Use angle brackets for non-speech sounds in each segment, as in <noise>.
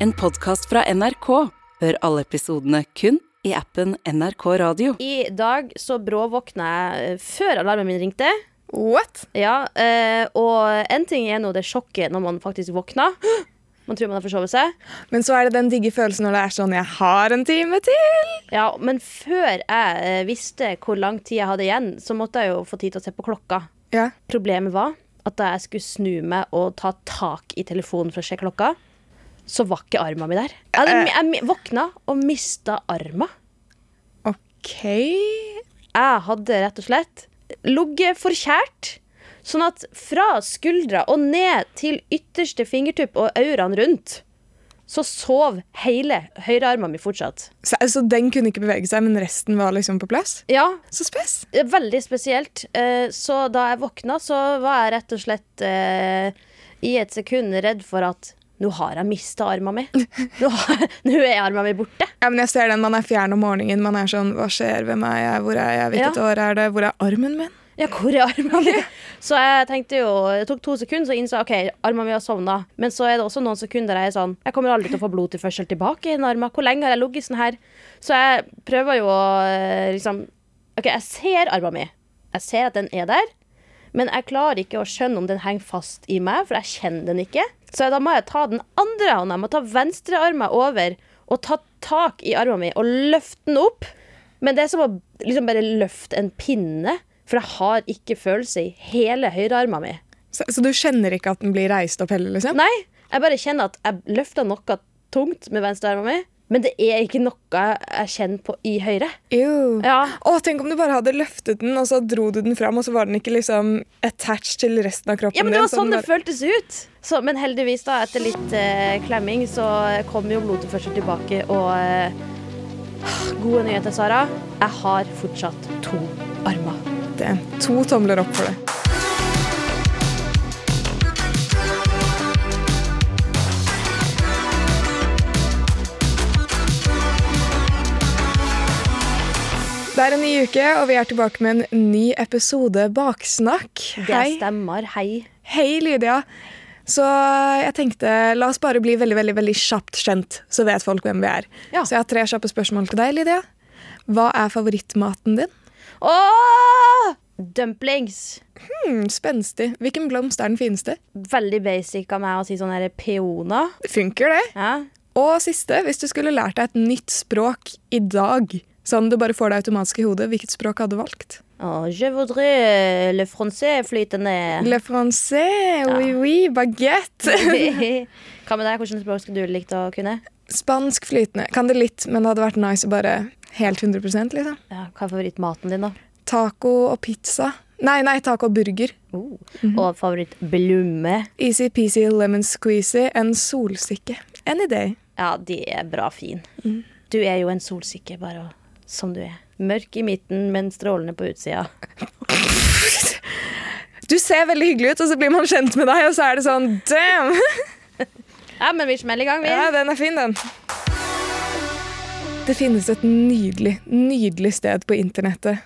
En podkast fra NRK. Hør alle episodene kun i appen NRK Radio. I dag så bråvåkna jeg eh, før alarmen min ringte. What? Ja, eh, og en ting er nå det sjokket når man faktisk våkner. Man tror man har forsovet seg. Men så er det den digge følelsen når det er sånn 'jeg har en time til'. Ja, Men før jeg eh, visste hvor lang tid jeg hadde igjen, så måtte jeg jo få tid til å se på klokka. Ja. Problemet var at da jeg skulle snu meg og ta tak i telefonen for å se klokka, så var ikke arma mi der. Jeg, hadde, jeg våkna og mista arma. OK. Jeg hadde rett og slett ligget forkjært. Sånn at fra skuldra og ned til ytterste fingertupp og auraen rundt, så sov hele høyrearmen min fortsatt. Så, altså, den kunne ikke bevege seg, men resten var liksom på plass? Ja, Så spes. veldig spesielt. Eh, Så da jeg våkna, så var jeg rett og slett eh, i et sekund redd for at nå har jeg mista armen min. Nå, har, <laughs> nå er armen min borte. Ja, men jeg ser den, Man er fjern om morgenen. Man er sånn 'Hva skjer? Hvem er jeg? Hvor er jeg? Hvilket Ja. år er det? Hvor er armen min?' Ja, hvor er armen min? <laughs> Så jeg tenkte jo Det tok to sekunder, så innså jeg ok, armen min har sovna. Men så er det også noen sekunder der jeg er sånn Jeg kommer aldri til å få blodtilførsel tilbake i den armen. Hvor lenge har jeg ligget sånn her? Så jeg prøver jo å eh, liksom OK, jeg ser armen min. Jeg ser at den er der. Men jeg klarer ikke å skjønne om den henger fast i meg, for jeg kjenner den ikke. Så da må jeg ta den andre hånda, jeg må ta venstrearmen over og ta tak i armen min og løfte den opp. Men det er som å liksom bare løfte en pinne, for jeg har ikke følelse i hele høyrearmen min. Så, så du kjenner ikke at den blir reist opp heller, liksom? Nei, jeg bare kjenner at jeg løfter noe tungt med venstrearmen min, men det er ikke noe jeg kjenner på i høyre. Ew. Ja, Å, tenk om du bare hadde løftet den, og så dro du den fram, og så var den ikke liksom attached til resten av kroppen Ja, men det din, var sånn det føltes ut. Så, men heldigvis, da, etter litt eh, klemming, så kom jo blodtilførsel tilbake, og eh, Gode nyheter, Sara. Jeg har fortsatt to armer. Det. To tomler opp for det. Det er en ny uke, og vi er tilbake med en ny episode Baksnakk. Det Hei. stemmer. Hei. Hei, Lydia. Så jeg tenkte, la oss bare bli veldig veldig, veldig kjapt kjent, så vet folk hvem vi er. Ja. Så jeg har tre kjappe spørsmål til deg, Lydia. Hva er favorittmaten din? Åh! Dumplings. Hmm, spenstig. Hvilken blomst er den fineste? Veldig basic av meg å si sånn her peoner. Funker det? Ja. Og siste, hvis du skulle lært deg et nytt språk i dag, sånn du bare får det automatisk i hodet, hvilket språk hadde du valgt? Oh, je voudrais le français flytende. Le français, oui, oui, baguette. <laughs> Hva med deg? Hvilket språk skulle du likt å kunne? Spansk flytende. Kan det litt, men det hadde vært nice å bare helt 100% liksom. Ja, hva er favorittmaten din, da? Taco og pizza. Nei, nei, taco og burger. Oh. Og favorittblume? Easy-peasy lemon squeezy, en solsikke. Any day. Ja, de er bra fin. Du er jo en solsikke, bare som du er. Mørk i midten, men strålende på utsida. Du ser veldig hyggelig ut, og så blir man kjent med deg, og så er det sånn damn! <laughs> Ja, men vi smeller i gang, vi. Ja, den er fin, den. Det finnes et nydelig, nydelig sted på internettet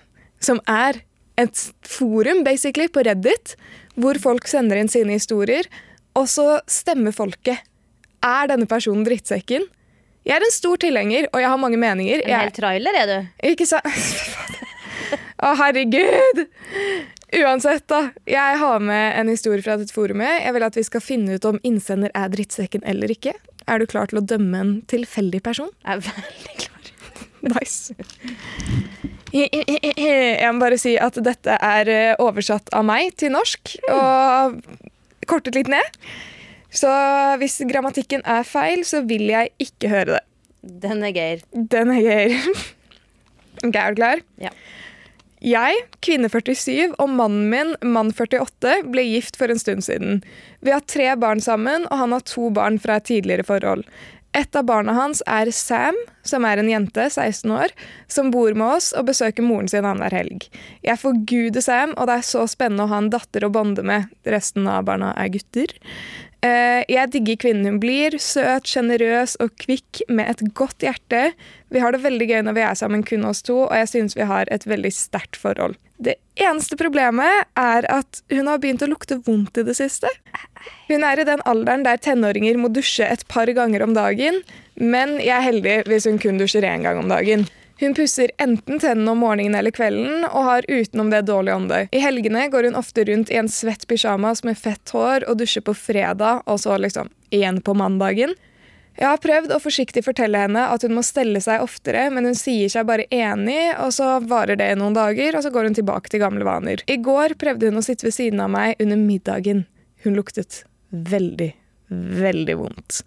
som er et forum, basically, på Reddit, hvor folk sender inn sine historier, og så stemmer folket. Er denne personen drittsekken? Jeg er en stor tilhenger, og jeg har mange meninger. En hel trailer er du. ikke sant? <laughs> Å, herregud! Uansett, da. Jeg har med en historie fra dette forumet. Jeg vil at vi skal finne ut om innsender er drittsekken eller ikke. Er du klar til å dømme en tilfeldig person? Jeg er veldig klar. Nice. Jeg må bare si at dette er eh, oversatt av meg til norsk og kortet litt ned. Så hvis grammatikken er feil, så vil jeg ikke høre det. Den er Geir. Den er gøy. <laughs> Ok, er du klar? Ja. Jeg, kvinne 47, og mannen min, mann 48, ble gift for en stund siden. Vi har tre barn sammen, og han har to barn fra et tidligere forhold. Et av barna hans er Sam, som er en jente, 16 år, som bor med oss og besøker moren sin annenhver helg. Jeg forguder Sam, og det er så spennende å ha en datter å bonde med. Resten av barna er gutter. Eh, jeg digger kvinnen hun blir. Søt, sjenerøs og kvikk med et godt hjerte. Vi har det veldig gøy når vi er sammen kun oss to, og jeg synes vi har et veldig sterkt forhold. Det eneste problemet er at hun har begynt å lukte vondt i det siste. Hun er i den alderen der tenåringer må dusje et par ganger om dagen, men jeg er heldig hvis hun kun dusjer én gang om dagen. Hun pusser enten tennene om morgenen eller kvelden, og har utenom det dårlig åndøy. I helgene går hun ofte rundt i en svett pysjamas med fett hår og dusjer på fredag, og så liksom igjen på mandagen. Jeg har prøvd å forsiktig fortelle henne at hun må stelle seg oftere, men hun sier seg bare enig, og så varer det noen dager, og så går hun tilbake til gamle vaner. I går prøvde hun å sitte ved siden av meg under middagen. Hun luktet veldig, veldig vondt.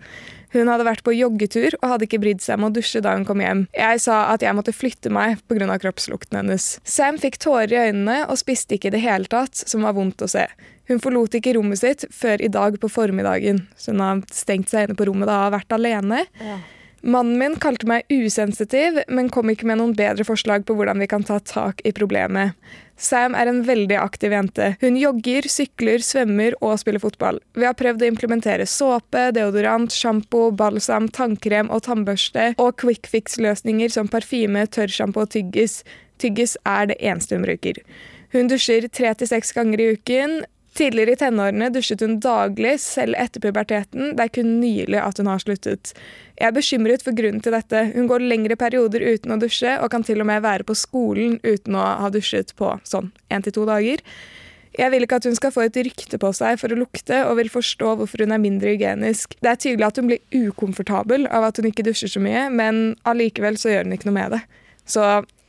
Hun hadde vært på joggetur og hadde ikke brydd seg om å dusje da hun kom hjem. Jeg sa at jeg måtte flytte meg pga. kroppslukten hennes. Sam fikk tårer i øynene og spiste ikke i det hele tatt, som var vondt å se. Hun forlot ikke rommet sitt før i dag på formiddagen, så hun har stengt seg inne på rommet da og vært alene. Ja. Mannen min kalte meg usensitiv, men kom ikke med noen bedre forslag på hvordan vi kan ta tak i problemet. Sam er en veldig aktiv jente. Hun jogger, sykler, svømmer og spiller fotball. Vi har prøvd å implementere såpe, deodorant, sjampo, balsam, tannkrem og tannbørste, og quick fix-løsninger som parfyme, tørrsjampo og tyggis. Tyggis er det eneste hun bruker. Hun dusjer tre til seks ganger i uken. Tidligere i tenårene dusjet hun daglig, selv etter puberteten. Det er kun nylig at hun har sluttet. Jeg er bekymret for grunnen til dette. Hun går lengre perioder uten å dusje, og kan til og med være på skolen uten å ha dusjet på sånn én til to dager. Jeg vil ikke at hun skal få et rykte på seg for å lukte, og vil forstå hvorfor hun er mindre hygienisk. Det er tydelig at hun blir ukomfortabel av at hun ikke dusjer så mye, men allikevel så gjør hun ikke noe med det. Så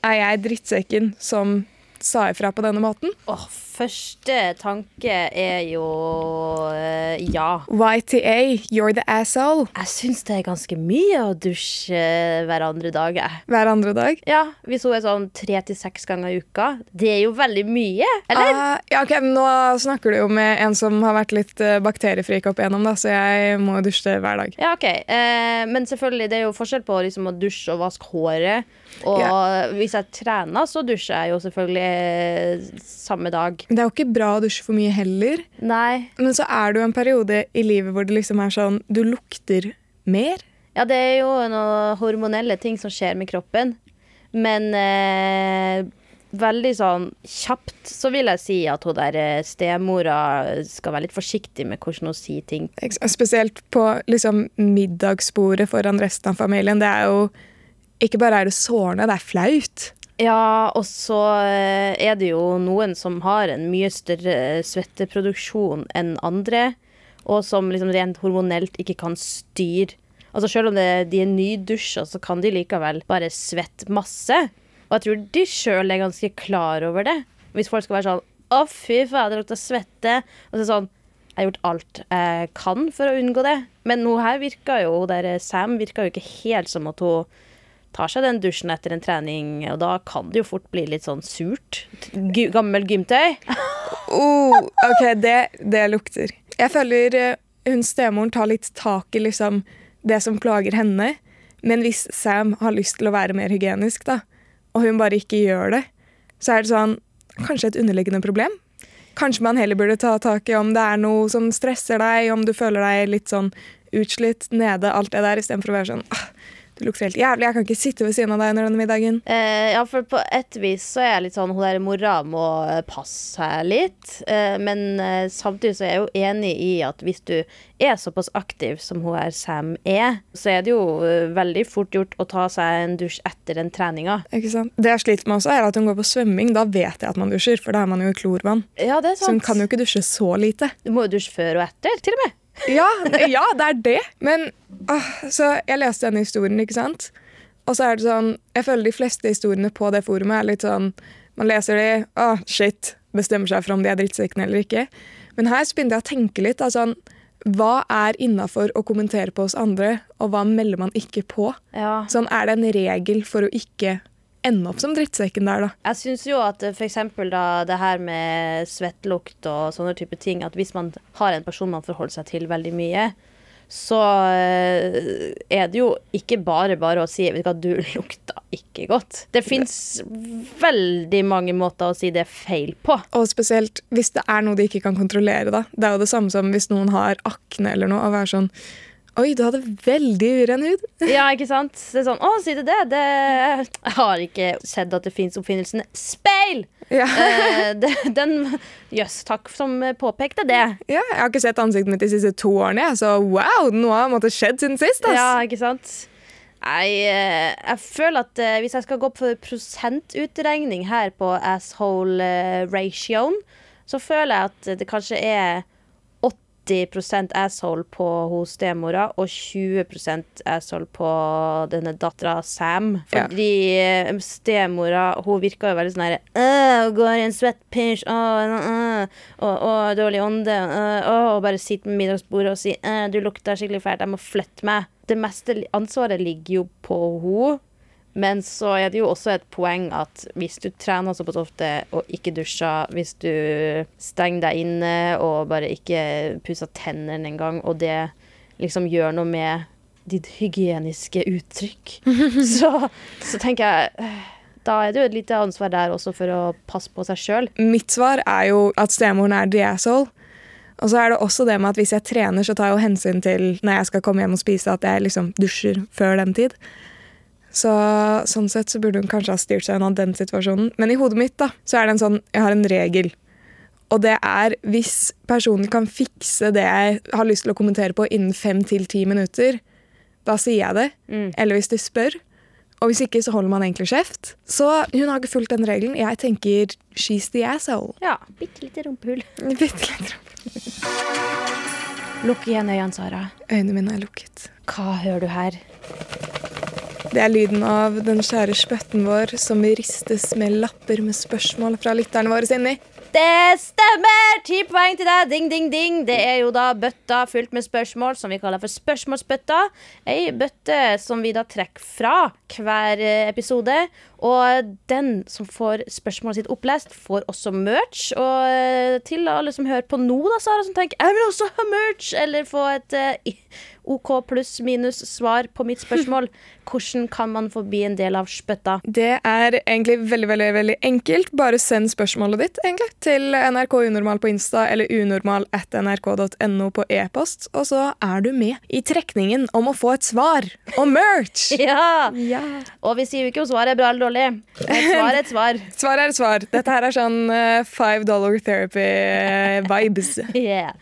er jeg drittsekken som sa ifra på denne måten? Åh, første tanke er jo uh, ja. YTA, you're the asshole. Jeg syns det er ganske mye å dusje hver andre dag. jeg. Hver andre dag. Ja, Hvis hun er sånn tre til seks ganger i uka. Det er jo veldig mye, eller? Uh, ja, ok, Nå snakker du jo med en som har vært litt bakteriefri bakteriefrik opp igjennom, da, så jeg må dusje hver dag. Ja, ok. Uh, men selvfølgelig, det er jo forskjell på liksom, å dusje og vaske håret. Og hvis jeg trener, så dusjer jeg jo selvfølgelig eh, samme dag. Det er jo ikke bra å dusje for mye heller. Nei. Men så er det jo en periode i livet hvor det liksom er sånn Du lukter mer. Ja, det er jo noen hormonelle ting som skjer med kroppen. Men eh, veldig sånn kjapt så vil jeg si at hun der eh, stemora skal være litt forsiktig med hvordan hun sier ting. Spesielt på liksom middagsbordet foran resten av familien. Det er jo Ikke bare er det sårende, det er flaut. Ja, og så eh, er det jo noen som har en mye større svetteproduksjon enn andre, og som liksom rent hormonelt ikke kan styre. Altså Selv om det, de er nydusja, så kan de likevel bare svette masse. Og jeg tror de sjøl er ganske klar over det. Hvis folk skal være sånn Å, fy faen, det lukter svette. Og så er det sånn Jeg har gjort alt jeg kan for å unngå det. Men nå her virka jo, der Sam virka jo ikke helt som at hun tar seg den dusjen etter en trening, og da kan det jo fort bli litt sånn surt. G gammel gymtøy. <laughs> Oh, OK, det, det lukter. Jeg føler eh, hun stemoren tar litt tak i liksom det som plager henne. Men hvis Sam har lyst til å være mer hygienisk, da, og hun bare ikke gjør det, så er det sånn Kanskje et underliggende problem? Kanskje man heller burde ta tak i om det er noe som stresser deg, om du føler deg litt sånn utslitt, nede, alt det der, istedenfor å være sånn ah, du lukter helt jævlig, jeg kan ikke sitte ved siden av deg under denne middagen. Eh, ja, for på et vis så er jeg litt sånn Hun der mora må eh, passe seg litt. Eh, men eh, samtidig så er jeg jo enig i at hvis du er såpass aktiv som hun her Sam er, så er det jo eh, veldig fort gjort å ta seg en dusj etter den treninga. Ikke sant? Det jeg sliter med også, er at hun går på svømming. Da vet jeg at man dusjer, for da er man jo i klorvann. Ja, det er sant. Så hun kan jo ikke dusje så lite. Du må jo dusje før og etter, til og med. Ja, ja det er det. Men ah, så jeg leste denne historien, ikke sant. Og så er det sånn Jeg føler de fleste historiene på det forumet er litt sånn Man leser de, ah, shit, bestemmer seg for om de er drittsekkene eller ikke. Men her så begynte jeg å tenke litt. Altså, hva er innafor å kommentere på oss andre, og hva melder man ikke på? Ja. Sånn, Er det en regel for å ikke ende opp som drittsekken der, da? Jeg syns jo at f.eks. for eksempel da det her med svettlukt og sånne type ting, at hvis man har en person man forholder seg til veldig mye, så eh, er det jo ikke bare bare å si vet du <laughs> lukter ikke godt. Det fins veldig mange måter å si det feil på. Og spesielt hvis det er noe de ikke kan kontrollere. da. Det er jo det samme som hvis noen har akne eller noe. og være sånn Oi, du hadde veldig uren hud. <laughs> Ja, ikke sant? Det er sånn, Å, si det det? det? Jeg har ikke sett at det fins oppfinnelsen speil! Ja. Eh, det, den Jøss, takk som påpekte det. ja, Jeg har ikke sett ansiktet mitt de siste to årene, så wow, noe har måttet skjedd siden sist. ass. Ja, ikke sant? Nei, eh, jeg føler at eh, hvis jeg skal gå for prosentutregning her på asshole-ratioen, så føler jeg at det kanskje er 80% asshole på hos stemora og 20% asshole på denne dattera Sam. Fordi ja. stemora hun virka jo veldig sånn herre Hun Går i en svett pinch, og dårlig ånde, og bare sitter med middagsbordet og sier «Øh, du lukter skikkelig fælt, jeg må flytte meg. Det meste ansvaret ligger jo på henne. Men så er det jo også et poeng at hvis du trener såpass ofte og ikke dusjer, hvis du stenger deg inne og bare ikke pusser tennene engang, og det liksom gjør noe med ditt hygieniske uttrykk, <laughs> så, så tenker jeg eh, da er det jo et lite ansvar der også for å passe på seg sjøl. Mitt svar er jo at stemoren er the asshole. Og så er det også det med at hvis jeg trener, så tar jeg jo hensyn til når jeg skal komme hjem og spise, at jeg liksom dusjer før den tid. Så sånn sett så burde hun kanskje ha styrt seg unna den situasjonen. Men i hodet mitt da, så er det en sånn, jeg har en regel. Og det er hvis personen kan fikse det jeg har lyst til å kommentere på innen fem til ti minutter, da sier jeg det. Mm. Eller hvis de spør. Og hvis ikke, så holder man egentlig kjeft. Så hun har ikke fulgt den regelen. Jeg tenker she's the asshole. Ja, bitte lite rumpehull. <laughs> Bitte litt. Lukk igjen øynene, Sara. Øynene mine er lukket. Hva hører du her? Det er lyden av den kjære spøtten vår som ristes med lapper med spørsmål fra lytterne våre inni. Det stemmer! Ti poeng til deg. Ding, ding, ding. Det er jo da bøtta fullt med spørsmål, som vi kaller for spørsmålsbøtta. Ei bøtte som vi da trekker fra hver eh, episode. Og den som får spørsmålet sitt opplest, får også merch. Og eh, til alle som hører på nå, da, Sara, som tenker 'jeg vil også ha merch', eller få et eh, OK pluss minus svar på mitt spørsmål. <laughs> Hvordan kan man få bli en del av spøtta? Det er egentlig veldig veldig, veldig enkelt. Bare send spørsmålet ditt egentlig, til NRK Unormal på Insta eller unormal at nrk.no på e-post, og så er du med i trekningen om å få et svar og merch! <laughs> Ja! Ja. Og vi sier jo ikke om svaret er bra eller dårlig. Et svar er et svar. <laughs> Svar er et svar. Dette her er sånn eh, five dollar therapy-vibes. Yeah.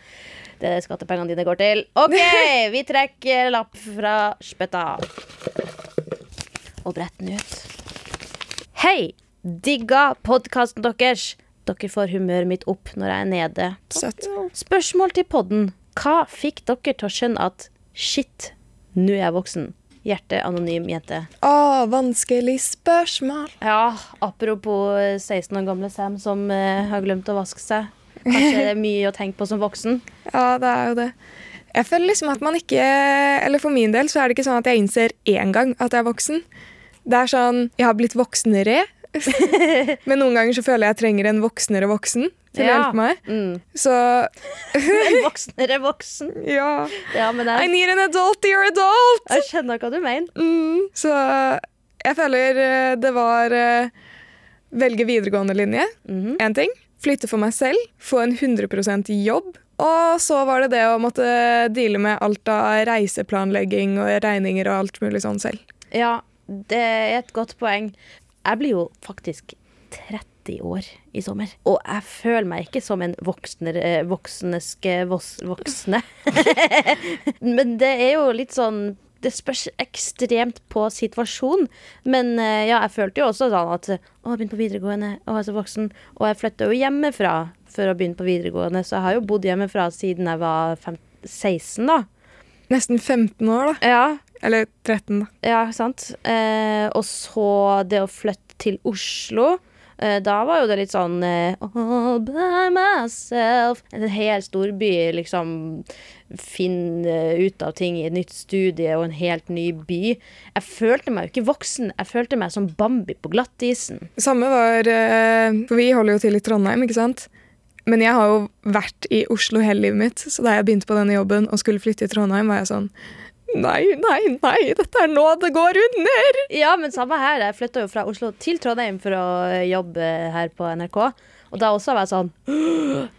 Det er det skattepengene dine går til. OK, <laughs> vi trekker lapp fra spytta. Og brett den ut. Hei! Digga podkasten deres. Dere får humøret mitt opp når jeg er nede. Søtt. Spørsmål til podden. Hva fikk dere til å skjønne at shit, nå er jeg voksen? Hjerte anonym jente. Å, vanskelig spørsmål. Ja, apropos eh, 16 år gamle Sam som uh, har glemt å vaske seg. Kanskje det <laughs> er mye å tenke på som voksen. Ja, det er jo det. Jeg føler liksom at man ikke Eller for min del så er det ikke sånn at jeg innser én gang at jeg er voksen. Det er sånn Jeg har blitt voksnere. <laughs> Men noen ganger så føler jeg jeg trenger en voksnere voksen til å Ja. hjelpe meg. Mm. Så <laughs> En voksenere voksen. ja. Ja, men I need an adult, dear adult! jeg skjønner hva du mener. Mm. Så jeg føler eh, det var eh, velge videregående linje, én mm -hmm. ting. Flytte for meg selv, få en 100% jobb. Og så var det det å måtte deale med alt av reiseplanlegging og regninger og alt mulig sånn selv. Ja, det er et godt poeng. Jeg blir jo faktisk 30 år i sommer. Og jeg føler meg ikke som en voksner, voksneske vos, voksne. <laughs> Men det er jo litt sånn det spørs ekstremt på situasjonen. Men eh, ja, jeg følte jo også sånn at å, jeg har begynt på videregående, å, jeg er så voksen. Og jeg flytta jo hjemmefra for å begynne på videregående, så jeg har jo bodd hjemmefra siden jeg var fem, 16, da. Nesten 15 år, da. Ja, Eller 13, da. ja, sant. Eh, og så det å flytte til Oslo. Eh, da var jo det litt sånn eh, All by myself. En hel storby, liksom. Finne ut av ting i et nytt studie og en helt ny by. Jeg følte meg jo ikke voksen. Jeg følte meg som Bambi på glattisen. Samme var eh, For vi holder jo til i Trondheim, ikke sant? Men jeg har jo vært i Oslo hele livet mitt, så da jeg begynte på denne jobben og skulle flytte i Trondheim, var jeg sånn Nei, nei, nei, dette er nå det går under! Ja, men samme her. Jeg flytta jo fra Oslo til Trondheim for å jobbe her på NRK. Og da også var jeg sånn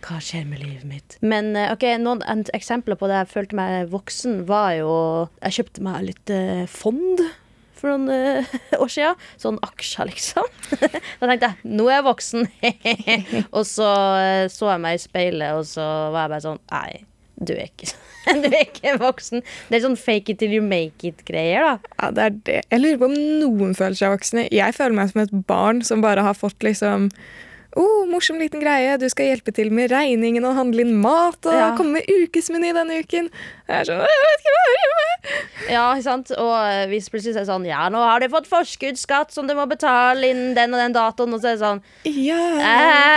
Hva skjer med livet mitt? Men eh, ok, noen eksempler på det jeg følte meg voksen, var jo Jeg kjøpte meg litt eh, fond for noen uh, <laughs> år siden. Sånn aksjer, liksom. <laughs> da tenkte jeg nå er jeg voksen. <laughs> og så uh, så jeg meg i speilet, og så var jeg bare sånn Nei, du er ikke Du er ikke voksen. Det er sånn fake it till you make it-greier, da. Ja, det er det. Jeg lurer på om noen føler seg voksne. Jeg føler meg som et barn som bare har fått liksom Oh, morsom liten greie. Du skal hjelpe til med regningen og handle inn mat. Og Ja. komme med ukesmeny denne uken. Jeg er sånn, jeg vet ikke hva jeg gjør med. Ja, ikke sant? Og eh, hvis plutselig er det sånn Ja, nå har du fått forskuddsskatt som du må betale innen den og den datoen. Og så er det sånn Ja.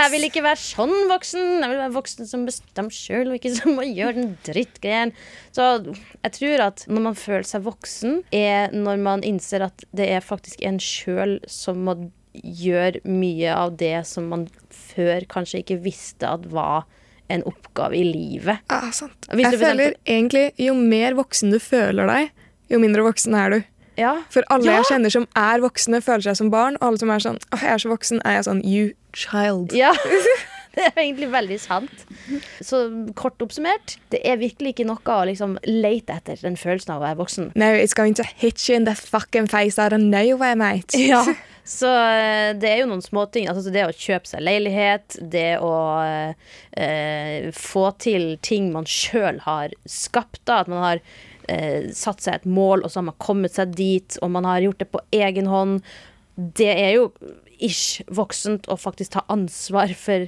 Jeg vil ikke være sånn voksen. Jeg vil være voksen som bestemmer sjøl, og ikke som må gjøre den drittgreien. Så jeg tror at når man føler seg voksen, er når man innser at det er faktisk en sjøl som må gjøre mye av det som man før kanskje ikke visste at var en oppgave i livet. Ja, sant. Hvis Jeg føler egentlig jo mer voksen du føler deg, jo mindre voksen er du. Ja, For alle Ja. jeg kjenner som er voksne, føler seg som barn. Og alle som er sånn åh, jeg er så voksen, er jeg sånn you child. Ja, <laughs> det er egentlig veldig sant. Så kort oppsummert, det er virkelig ikke noe å liksom lete etter den følelsen av å være voksen. No, it's going to hit you in the fucking face out of nowhere, mate. <laughs> Så eh, det er jo noen småting. Altså det å kjøpe seg leilighet, det å eh, få til ting man sjøl har skapt, da. At man har eh, satt seg et mål, og så har man kommet seg dit, og man har gjort det på egen hånd. Det er jo ish voksent å faktisk ta ansvar for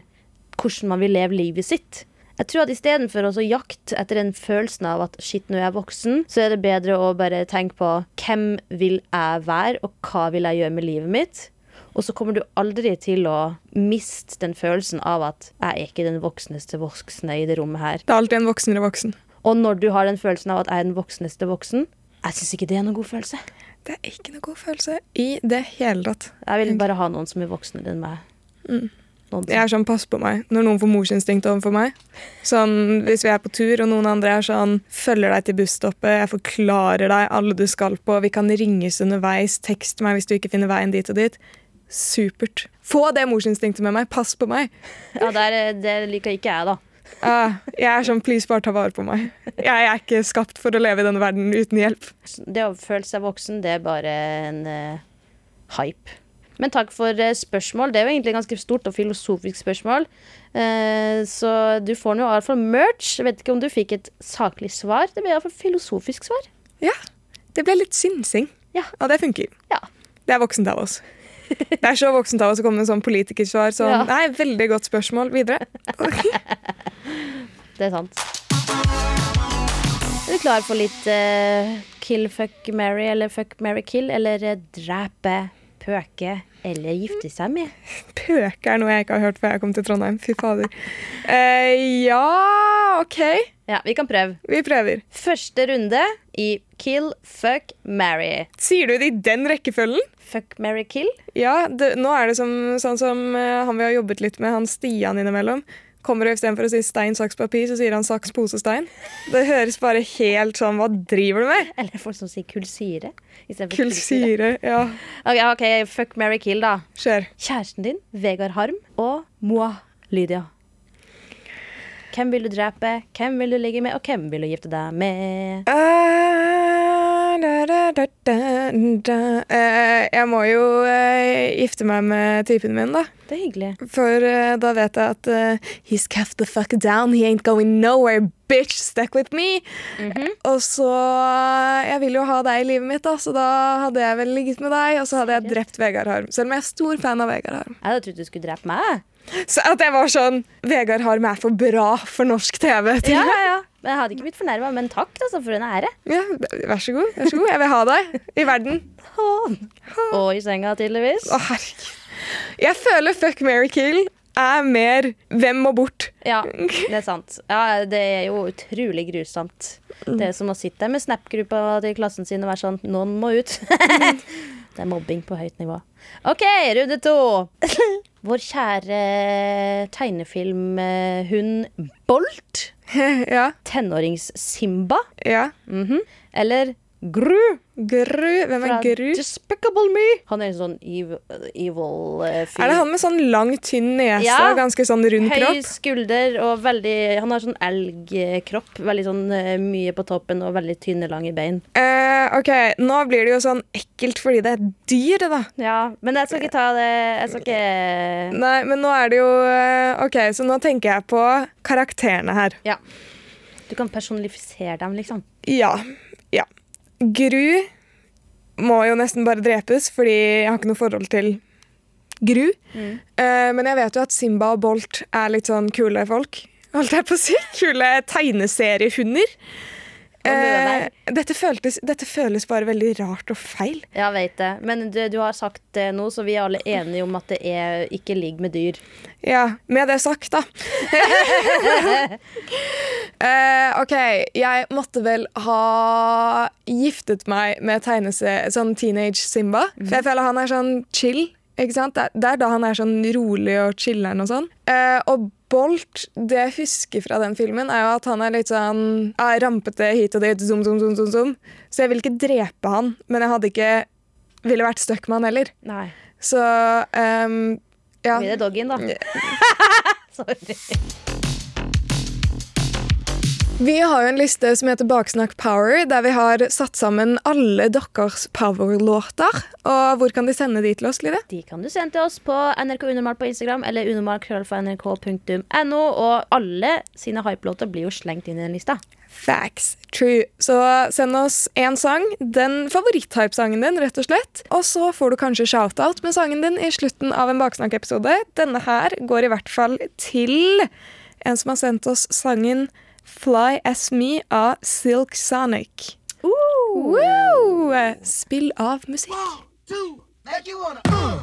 hvordan man vil leve livet sitt. Jeg tror at istedenfor å jakte etter den følelsen av at shit, nå er jeg voksen, så er det bedre å bare tenke på hvem vil jeg være, og hva vil jeg gjøre med livet mitt? Og så kommer du aldri til å miste den følelsen av at jeg er ikke den voksneste voksne i det rommet her. Det er alltid en voksenere voksen. Og når du har den følelsen av at jeg er den voksneste voksen, jeg syns ikke det er noen god følelse. Det er ikke noen god følelse i det hele tatt. Jeg vil bare ha noen som er voksnere enn meg. Mm. Noen Jeg er sånn, pass på meg når noen får morsinstinkt overfor meg. Sånn, Hvis vi er på tur og noen andre er sånn Følger deg til busstoppet, jeg forklarer deg alle du skal på, vi kan ringes underveis, tekst meg hvis du ikke finner veien dit og dit. Supert. Få det morsinstinktet med meg. Pass på meg. Ja, det, er, det liker ikke jeg, da. Uh, jeg er sånn, please, bare ta vare på meg. Jeg er ikke skapt for å leve i denne verden uten hjelp. Det å føle seg voksen, det er bare en uh, hype. Men takk for eh, spørsmål. Det er jo egentlig ganske stort og filosofisk spørsmål. Eh, så du får nå iallfall merch. Jeg vet ikke om du fikk et saklig svar. Det ble iallfall filosofisk svar. Ja, det ble litt synsing. Ja. Og det funker. Ja. Det er voksent av oss. Det er så voksent av oss å komme med sånn politikersvar. som Ja. Nei, veldig godt spørsmål. Videre. <laughs> Det er sant. Er du klar for litt uh, kill, fuck, marry eller fuck, marry, kill? Eller uh, drepe, pøke eller gifte seg med? Pøk er noe jeg ikke har hørt før jeg kom til Trondheim. Fy fader. Eh, ja, OK. Ja, vi kan prøve. Vi prøver. Første runde i kill, fuck, marry. Sier du det i den rekkefølgen? Fuck, marry, kill? Ja, det, nå er det som, sånn som eh, han vi har jobbet litt med, han Stian innimellom. Kommer og Istedenfor å si stein, saks, papir, så sier han saks, pose, stein. Det høres bare helt sånn Hva driver du med? Eller folk som sier kullsyre. Kullsyre. Ja, Ok, ok, fuck, marry, kill, da. skjer. Kjæresten din, Vegard Harm, og moi, Lydia. Hvem vil du drepe, hvem vil du ligge med, og hvem vil du gifte deg med? Ah, jeg må jo eh, gifte meg med typen min, da. Det er hyggelig. For eh, da vet jeg at uh, He's cuffed the fuck down, he ain't going nowhere, bitch, stuck with me. Og så eh, Jeg vil jo ha deg i livet mitt, da, så da hadde jeg vel ligget med deg, og så hadde jeg drept Vegard Harm. Selv om jeg er stor fan av Vegard Harm. Jeg hadde trodd du skulle drepe meg. Så at jeg var sånn Vegard Harm er for bra for norsk TV. til- Ja, ja, jeg hadde ikke blitt fornærma, men takk altså, for en ære. Ja, vær så god. vær så god. Jeg vil ha deg i verden. Og i senga, tydeligvis. Å, herregud. Jeg føler Fuck, Mary kill er mer hvem må bort. Ja, det er sant. Ja, det er jo utrolig grusomt. Det er som å sitte med Snap-gruppa til klassen sin og være sånn Noen må ut. <laughs> det er mobbing på høyt nivå. OK, runde to. <laughs> Vår kjære tegnefilmhund Bolt. <laughs> ja. Tenårings-Simba. ja. Mhm. Eller Gru Gru. Hvem fra er Gru? Despicable Me. Han er en sånn evil, evil eh, fyr. Er det han med sånn lang, tynn nese Ja. og ganske sånn rund Høy kropp? skulder og veldig Han har sånn elgkropp. Veldig sånn eh, mye på toppen og veldig tynne, lange bein. Uh, ok, nå blir det jo sånn ekkelt fordi det er dyr, da. Ja, Men jeg skal ikke ta det Jeg skal ikke Nei, men nå er det jo Ok, så nå tenker jeg på karakterene her. Ja. Du kan personifisere dem, liksom. Ja. Gru må jo nesten bare drepes, fordi jeg har ikke noe forhold til Gru. Mm. Uh, men jeg vet jo at Simba og Bolt er litt sånn kule folk. Holdt jeg på å si. <laughs> Kule tegneseriehunder. Eh, dette, føltes, dette føles bare veldig rart og feil. Jeg vet det. Men du, du har sagt det nå, så vi er alle enige om at det er ikke ligg med dyr. Ja, med det sagt, da. <laughs> Eh, OK, jeg måtte vel ha giftet meg med tegnese, sånn teenage Simba. For jeg føler han er sånn chill. Ikke sant? Det er da han er sånn rolig og chiller'n og sånn. Eh, og Bolt, det jeg husker fra den filmen, er jo at han er litt sånn er rampete hit og dit. Zoom, zoom, zoom, zoom, zoom. Så jeg vil ikke drepe han, men jeg hadde ikke ville vært stuck med han heller. Nei. Så um, ja. Blir det doggyen, da. <laughs> Sorry. Vi har jo en liste som heter Baksnakk Power, der vi har satt sammen alle deres power-låter. Og hvor kan de sende de til oss, Lide? De kan du sende til oss på NRK Unormal på Instagram eller unormalkrøllalfa.nrk.no. Og alle sine hype-låter blir jo slengt inn i den lista. Facts. True. Så send oss én sang, den favoritthype-sangen din, rett og slett. Og så får du kanskje shout-out med sangen din i slutten av en Baksnakk-episode. Denne her går i hvert fall til en som har sendt oss sangen Fly As Me av Silk Sonic. Wow! Spill av musikk. two, like you wanna. Uh.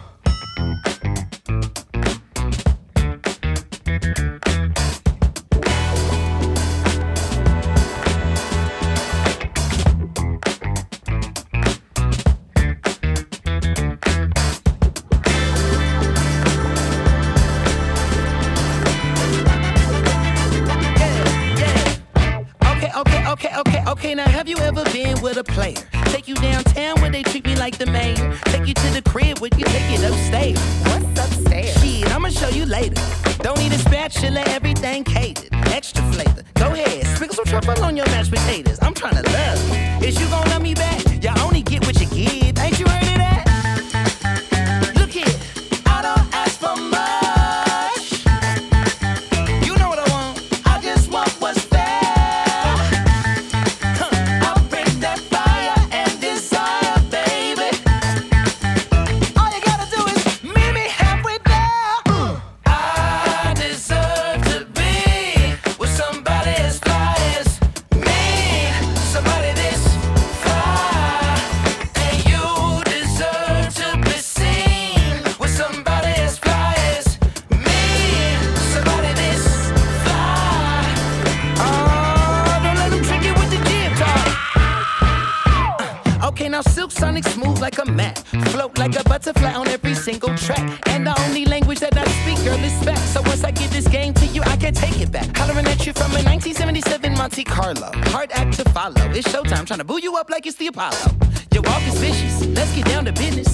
A player? Take you downtown where they treat me like the mayor. Take you to the crib where you take it upstairs. What's upstairs? Shit, I'ma show you later. Don't need a spatula, everything catered. Extra flavor. Go ahead, sprinkle some truffle on your mashed potatoes. I'm tryna love you. Up like it's the Apollo. Your walk is vicious. Let's get down to business.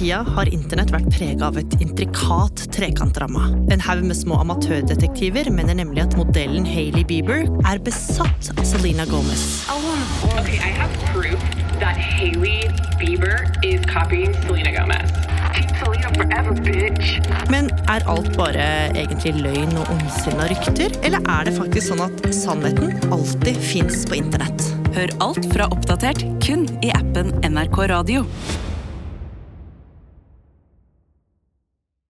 Tida har internett vært prega av et intrikat trekantdrama. En haug med små amatørdetektiver mener nemlig at modellen Hailey Bieber er besatt av Selena Gomez. Okay, I have proof that Haley Bieber is copying Selena Gomez. Forever. Men er alt bare egentlig løgn og ondsinna rykter, eller er det faktisk sånn at sannheten alltid fins på internett? Hør alt fra Oppdatert kun i appen NRK Radio.